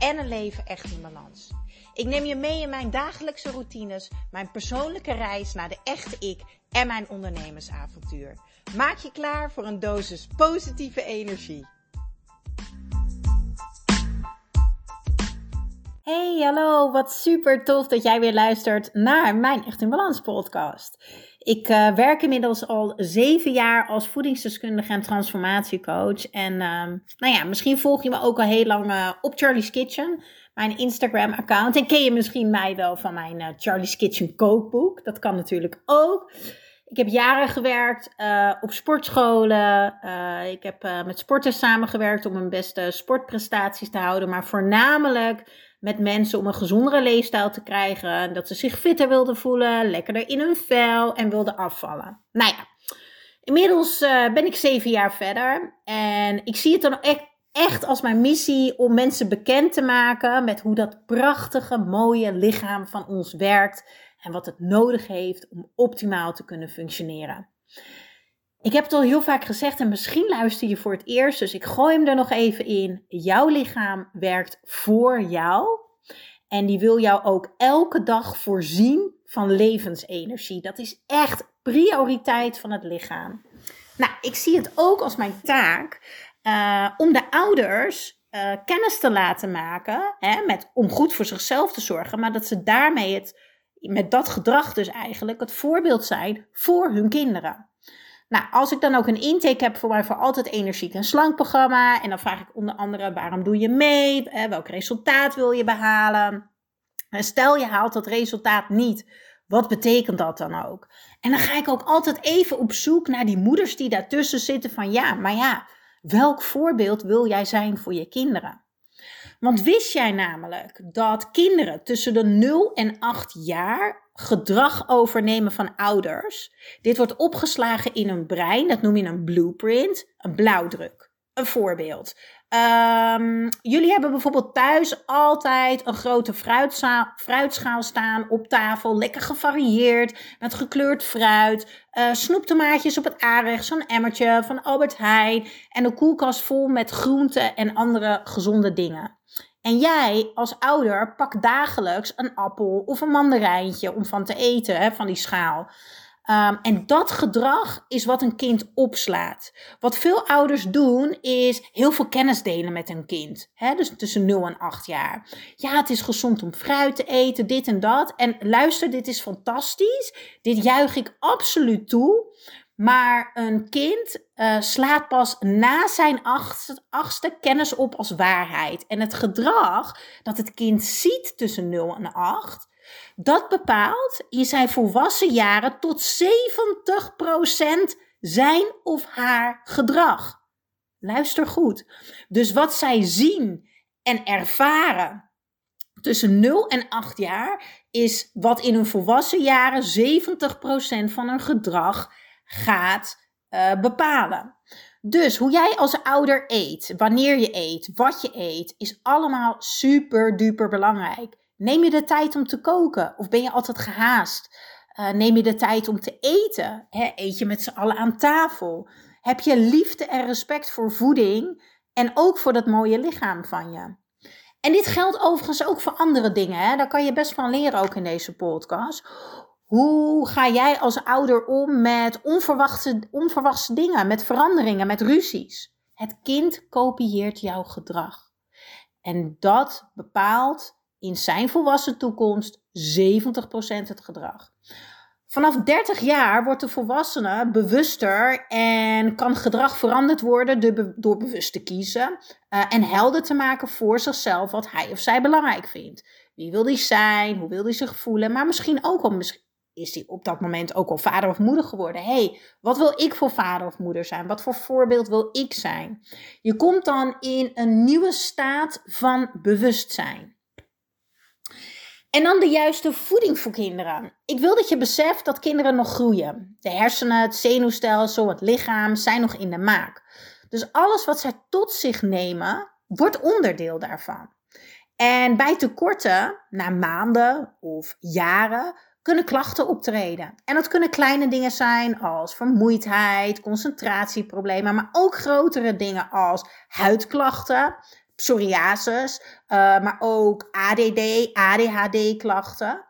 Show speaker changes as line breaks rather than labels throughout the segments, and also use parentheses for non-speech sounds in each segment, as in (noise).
en een leven echt in balans. Ik neem je mee in mijn dagelijkse routines, mijn persoonlijke reis naar de echte ik en mijn ondernemersavontuur. Maak je klaar voor een dosis positieve energie. Hey, hallo, wat super tof dat jij weer luistert naar mijn Echt in Balans podcast. Ik uh, werk inmiddels al zeven jaar als voedingsdeskundige en transformatiecoach. En uh, nou ja, misschien volg je me ook al heel lang uh, op Charlie's Kitchen mijn Instagram-account. En ken je misschien mij wel van mijn uh, Charlie's Kitchen kookboek. Dat kan natuurlijk ook. Ik heb jaren gewerkt op sportscholen. Ik heb met sporters samengewerkt om hun beste sportprestaties te houden. Maar voornamelijk met mensen om een gezondere leefstijl te krijgen. Dat ze zich fitter wilden voelen, lekkerder in hun vel en wilden afvallen. Nou ja, inmiddels ben ik zeven jaar verder. En ik zie het dan echt echt als mijn missie om mensen bekend te maken met hoe dat prachtige, mooie lichaam van ons werkt en wat het nodig heeft om optimaal te kunnen functioneren. Ik heb het al heel vaak gezegd en misschien luister je voor het eerst, dus ik gooi hem er nog even in. Jouw lichaam werkt voor jou en die wil jou ook elke dag voorzien van levensenergie. Dat is echt prioriteit van het lichaam. Nou, ik zie het ook als mijn taak uh, om de ouders uh, kennis te laten maken, hè, met, om goed voor zichzelf te zorgen, maar dat ze daarmee het, met dat gedrag dus eigenlijk het voorbeeld zijn voor hun kinderen. Nou, als ik dan ook een intake heb voor mijn voor altijd energiek en slank programma, en dan vraag ik onder andere waarom doe je mee, hè, welk resultaat wil je behalen. En stel je haalt dat resultaat niet, wat betekent dat dan ook? En dan ga ik ook altijd even op zoek naar die moeders die daartussen zitten van ja, maar ja, Welk voorbeeld wil jij zijn voor je kinderen? Want wist jij namelijk dat kinderen tussen de 0 en 8 jaar gedrag overnemen van ouders? Dit wordt opgeslagen in een brein, dat noem je een blueprint, een blauwdruk. Een voorbeeld. Um, jullie hebben bijvoorbeeld thuis altijd een grote fruitschaal staan op tafel. Lekker gevarieerd, met gekleurd fruit. Uh, snoeptomaatjes op het aanrecht, zo'n emmertje van Albert Heijn. En een koelkast vol met groenten en andere gezonde dingen. En jij als ouder pakt dagelijks een appel of een mandarijntje om van te eten, hè, van die schaal. Um, en dat gedrag is wat een kind opslaat. Wat veel ouders doen, is heel veel kennis delen met hun kind. Dus tussen 0 en 8 jaar. Ja, het is gezond om fruit te eten, dit en dat. En luister, dit is fantastisch. Dit juich ik absoluut toe. Maar een kind uh, slaat pas na zijn achtste, achtste kennis op als waarheid. En het gedrag dat het kind ziet tussen 0 en 8 dat bepaalt in zijn volwassen jaren tot 70% zijn of haar gedrag. Luister goed. Dus wat zij zien en ervaren tussen 0 en 8 jaar is wat in hun volwassen jaren 70% van hun gedrag gaat uh, bepalen. Dus hoe jij als ouder eet, wanneer je eet, wat je eet, is allemaal super duper belangrijk. Neem je de tijd om te koken of ben je altijd gehaast? Uh, neem je de tijd om te eten? Eet je met z'n allen aan tafel? Heb je liefde en respect voor voeding en ook voor dat mooie lichaam van je? En dit geldt overigens ook voor andere dingen. Hè? Daar kan je best van leren ook in deze podcast. Hoe ga jij als ouder om met onverwachte, onverwachte dingen, met veranderingen, met ruzies? Het kind kopieert jouw gedrag. En dat bepaalt in zijn volwassen toekomst 70% het gedrag. Vanaf 30 jaar wordt de volwassene bewuster en kan gedrag veranderd worden door bewust te kiezen uh, en helder te maken voor zichzelf wat hij of zij belangrijk vindt. Wie wil hij zijn? Hoe wil hij zich voelen? Maar misschien ook al is hij op dat moment ook al vader of moeder geworden. hey, wat wil ik voor vader of moeder zijn? Wat voor voorbeeld wil ik zijn? Je komt dan in een nieuwe staat van bewustzijn. En dan de juiste voeding voor kinderen. Ik wil dat je beseft dat kinderen nog groeien. De hersenen, het zenuwstelsel, het lichaam zijn nog in de maak. Dus alles wat zij tot zich nemen, wordt onderdeel daarvan. En bij tekorten, na maanden of jaren, kunnen klachten optreden. En dat kunnen kleine dingen zijn als vermoeidheid, concentratieproblemen, maar ook grotere dingen als huidklachten, psoriasis, uh, maar ook ADD, ADHD-klachten.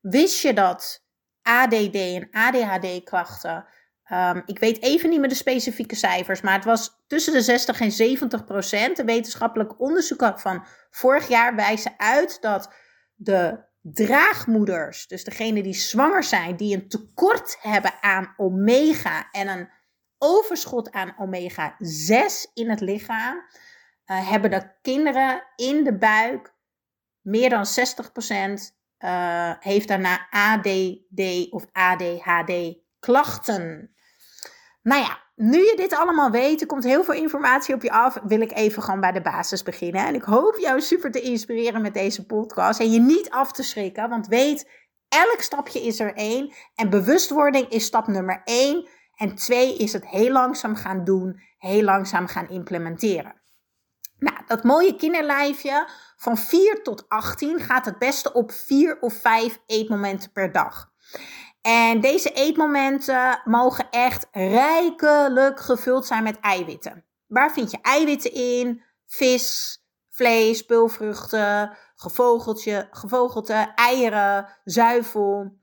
Wist je dat ADD en ADHD-klachten, um, ik weet even niet meer de specifieke cijfers, maar het was tussen de 60 en 70 procent. De wetenschappelijk onderzoek van vorig jaar wijzen uit dat de draagmoeders, dus degene die zwanger zijn, die een tekort hebben aan omega en een overschot aan omega 6 in het lichaam, uh, hebben de kinderen in de buik meer dan 60% uh, eh, heeft daarna ADD of ADHD klachten. Nou ja, nu je dit allemaal weet, er komt heel veel informatie op je af, wil ik even gewoon bij de basis beginnen. En ik hoop jou super te inspireren met deze podcast en je niet af te schrikken, want weet, elk stapje is er één en bewustwording is stap nummer één. En twee is het heel langzaam gaan doen, heel langzaam gaan implementeren. Nou, dat mooie kinderlijfje van 4 tot 18 gaat het beste op 4 of 5 eetmomenten per dag. En deze eetmomenten mogen echt rijkelijk gevuld zijn met eiwitten. Waar vind je eiwitten in? Vis, vlees, pulvruchten, gevogeltje, gevogelte, eieren, zuivel.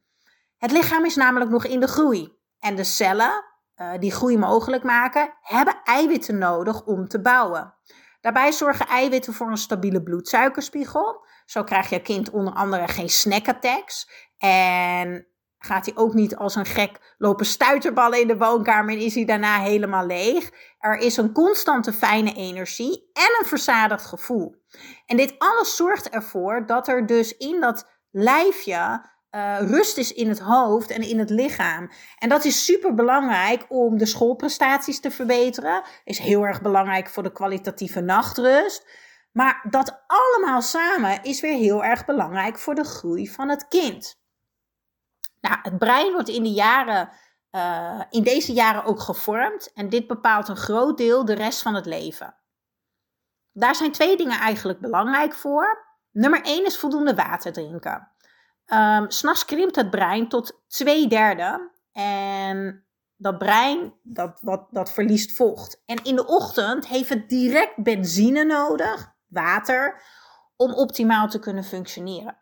Het lichaam is namelijk nog in de groei. En de cellen uh, die groei mogelijk maken, hebben eiwitten nodig om te bouwen. Daarbij zorgen eiwitten voor een stabiele bloedsuikerspiegel. Zo krijgt je kind onder andere geen snackattacks. En gaat hij ook niet als een gek lopen stuiterballen in de woonkamer en is hij daarna helemaal leeg. Er is een constante fijne energie en een verzadigd gevoel. En dit alles zorgt ervoor dat er dus in dat lijfje uh, rust is in het hoofd en in het lichaam. En dat is super belangrijk om de schoolprestaties te verbeteren. Is heel erg belangrijk voor de kwalitatieve nachtrust. Maar dat allemaal samen is weer heel erg belangrijk voor de groei van het kind. Nou, het brein wordt in, de jaren, uh, in deze jaren ook gevormd en dit bepaalt een groot deel de rest van het leven. Daar zijn twee dingen eigenlijk belangrijk voor. Nummer één is voldoende water drinken. Um, S'nachts krimpt het brein tot twee derde. En dat brein, dat, wat, dat verliest vocht. En in de ochtend heeft het direct benzine nodig, water, om optimaal te kunnen functioneren.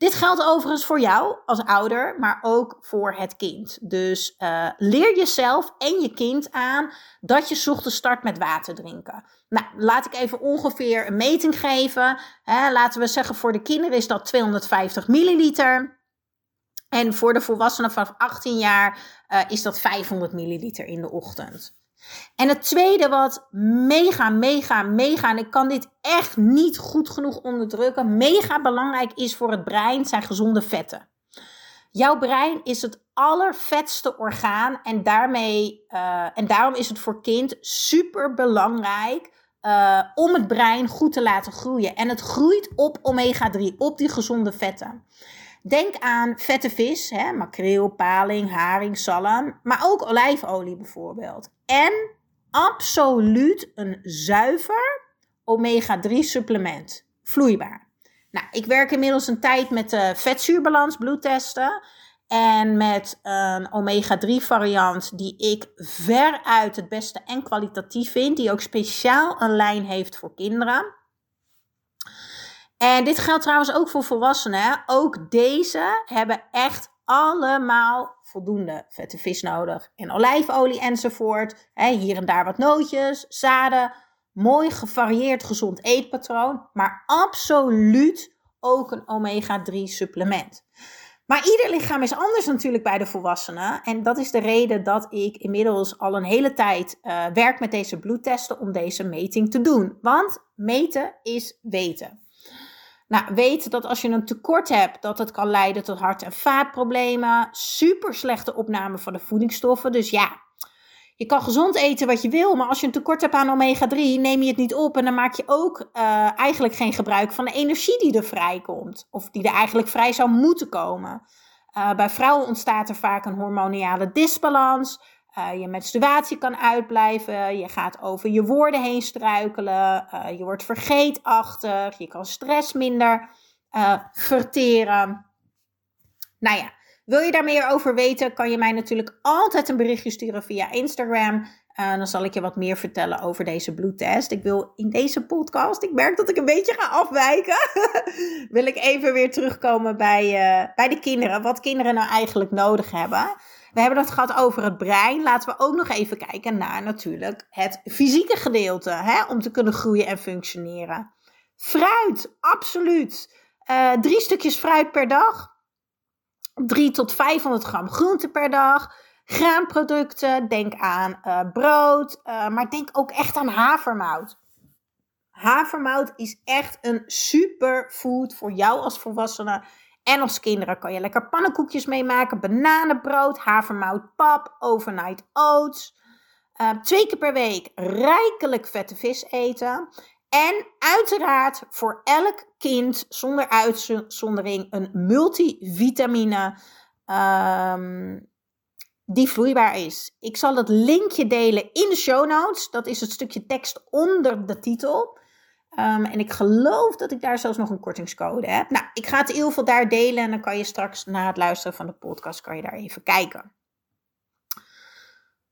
Dit geldt overigens voor jou als ouder, maar ook voor het kind. Dus uh, leer jezelf en je kind aan dat je ochtends start met water drinken. Nou, laat ik even ongeveer een meting geven. Hè, laten we zeggen voor de kinderen is dat 250 milliliter. En voor de volwassenen vanaf 18 jaar uh, is dat 500 milliliter in de ochtend. En het tweede wat mega, mega, mega, en ik kan dit echt niet goed genoeg onderdrukken, mega belangrijk is voor het brein, zijn gezonde vetten. Jouw brein is het allervetste orgaan en, daarmee, uh, en daarom is het voor kind super belangrijk uh, om het brein goed te laten groeien. En het groeit op omega-3, op die gezonde vetten. Denk aan vette vis, hè, makreel, paling, haring, zalm, maar ook olijfolie bijvoorbeeld. En absoluut een zuiver omega-3 supplement, vloeibaar. Nou, ik werk inmiddels een tijd met de vetzuurbalans bloedtesten. En met een omega-3 variant die ik veruit het beste en kwalitatief vind. Die ook speciaal een lijn heeft voor kinderen. En dit geldt trouwens ook voor volwassenen. Ook deze hebben echt allemaal voldoende vette vis nodig. En olijfolie enzovoort. hier en daar wat nootjes, zaden. Mooi gevarieerd gezond eetpatroon. Maar absoluut ook een omega-3 supplement. Maar ieder lichaam is anders natuurlijk bij de volwassenen. En dat is de reden dat ik inmiddels al een hele tijd uh, werk met deze bloedtesten om deze meting te doen. Want meten is weten. Nou, weet dat als je een tekort hebt, dat het kan leiden tot hart- en vaatproblemen, super slechte opname van de voedingsstoffen. Dus ja, Je kan gezond eten wat je wil, maar als je een tekort hebt aan omega-3, neem je het niet op en dan maak je ook uh, eigenlijk geen gebruik van de energie die er vrijkomt. Of die er eigenlijk vrij zou moeten komen. Uh, bij vrouwen ontstaat er vaak een hormoniale disbalans. Uh, je menstruatie kan uitblijven. Je gaat over je woorden heen struikelen. je wordt vergeetachtig. Je kan stress minder verteren. Nou ja, wil je daar meer over weten, kan je mij natuurlijk altijd een berichtje sturen via Instagram. Uh, dan zal ik je wat meer vertellen over deze bloedtest. Ik wil in deze podcast, ik merk dat ik een beetje ga afwijken, (laughs) wil ik even weer terugkomen bij, bij de kinderen. Wat kinderen nou eigenlijk nodig hebben. We hebben het gehad over het brein. Laten we ook nog even kijken naar natuurlijk het fysieke gedeelte. Hè, om te kunnen groeien en functioneren. Fruit, absoluut. Uh, drie stukjes fruit per dag 3 tot 500 gram groente per dag. Graanproducten, denk aan uh, brood, uh, maar denk ook echt aan havermout. Havermout is echt een superfood voor jou als volwassene en als kinderen. Kan je lekker pannenkoekjes mee maken, bananenbrood, havermoutpap, overnight oats. Uh, twee keer per week rijkelijk vette vis eten. En uiteraard voor elk kind zonder uitzondering een multivitamine um, die vloeibaar is. Ik zal het linkje delen in de show notes. Dat is het stukje tekst onder de titel. Um, en ik geloof dat ik daar zelfs nog een kortingscode heb. Nou, ik ga het ieder geval daar delen en dan kan je straks na het luisteren van de podcast kan je daar even kijken.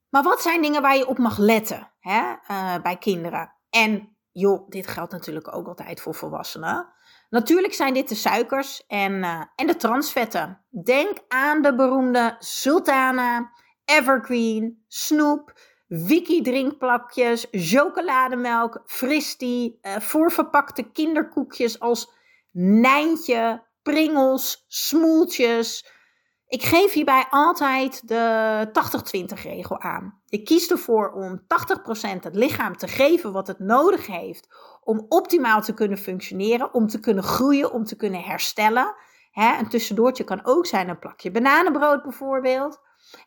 Maar wat zijn dingen waar je op mag letten hè, uh, bij kinderen? En joh, dit geldt natuurlijk ook altijd voor volwassenen. Natuurlijk zijn dit de suikers en, uh, en de transvetten. Denk aan de beroemde Sultana, Evergreen, Snoep, Wiki drinkplakjes, chocolademelk, Fristi, uh, voorverpakte kinderkoekjes als Nijntje, Pringels, Smoeltjes. Ik geef hierbij altijd de 80-20 regel aan. Ik kies ervoor om 80% het lichaam te geven wat het nodig heeft om optimaal te kunnen functioneren, om te kunnen groeien, om te kunnen herstellen. Hè, een tussendoortje kan ook zijn een plakje bananenbrood bijvoorbeeld.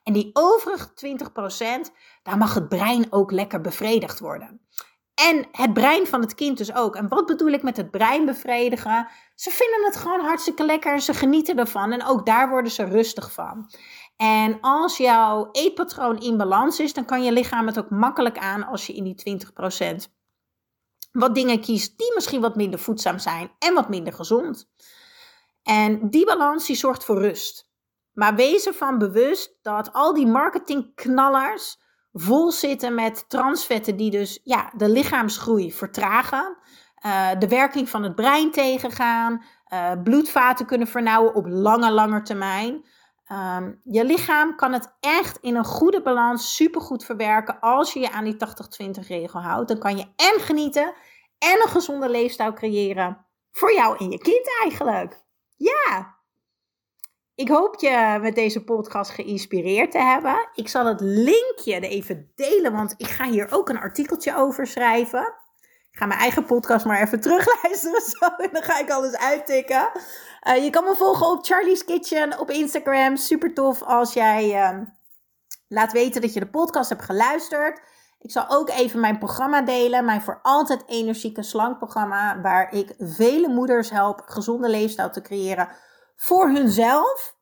En die overige 20%, daar mag het brein ook lekker bevredigd worden. En het brein van het kind dus ook. En wat bedoel ik met het brein bevredigen? Ze vinden het gewoon hartstikke lekker. Ze genieten ervan. En ook daar worden ze rustig van. En als jouw eetpatroon in balans is, dan kan je lichaam het ook makkelijk aan als je in die 20% wat dingen kiest die misschien wat minder voedzaam zijn en wat minder gezond. En die balans die zorgt voor rust. Maar wees ervan bewust dat al die marketingknallers vol zitten met transvetten die dus ja, de lichaamsgroei vertragen, uh, de werking van het brein tegengaan, uh, bloedvaten kunnen vernauwen op lange, lange termijn. Um, je lichaam kan het echt in een goede balans supergoed verwerken als je je aan die 80-20 regel houdt. Dan kan je en genieten en een gezonde leefstijl creëren voor jou en je kind eigenlijk. Ja, ik hoop je met deze podcast geïnspireerd te hebben. Ik zal het linkje even delen, want ik ga hier ook een artikeltje over schrijven. Ik ga mijn eigen podcast maar even (laughs) terugluisteren zo en dan ga ik alles uittikken. Uh, je kan me volgen op Charlie's Kitchen op Instagram. Super tof als jij uh, laat weten dat je de podcast hebt geluisterd. Ik zal ook even mijn programma delen, mijn voor altijd energieke slank programma, waar ik vele moeders help gezonde leefstijl te creëren voor hunzelf,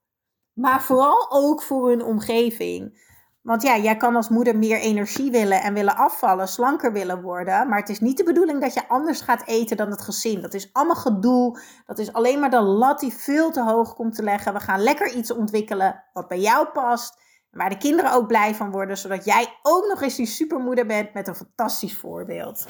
maar vooral ook voor hun omgeving. Want ja, jij kan als moeder meer energie willen en willen afvallen, slanker willen worden. Maar het is niet de bedoeling dat je anders gaat eten dan het gezin. Dat is allemaal gedoe. Dat is alleen maar de lat die veel te hoog komt te leggen. We gaan lekker iets ontwikkelen wat bij jou past. Waar de kinderen ook blij van worden, zodat jij ook nog eens die supermoeder bent met een fantastisch voorbeeld.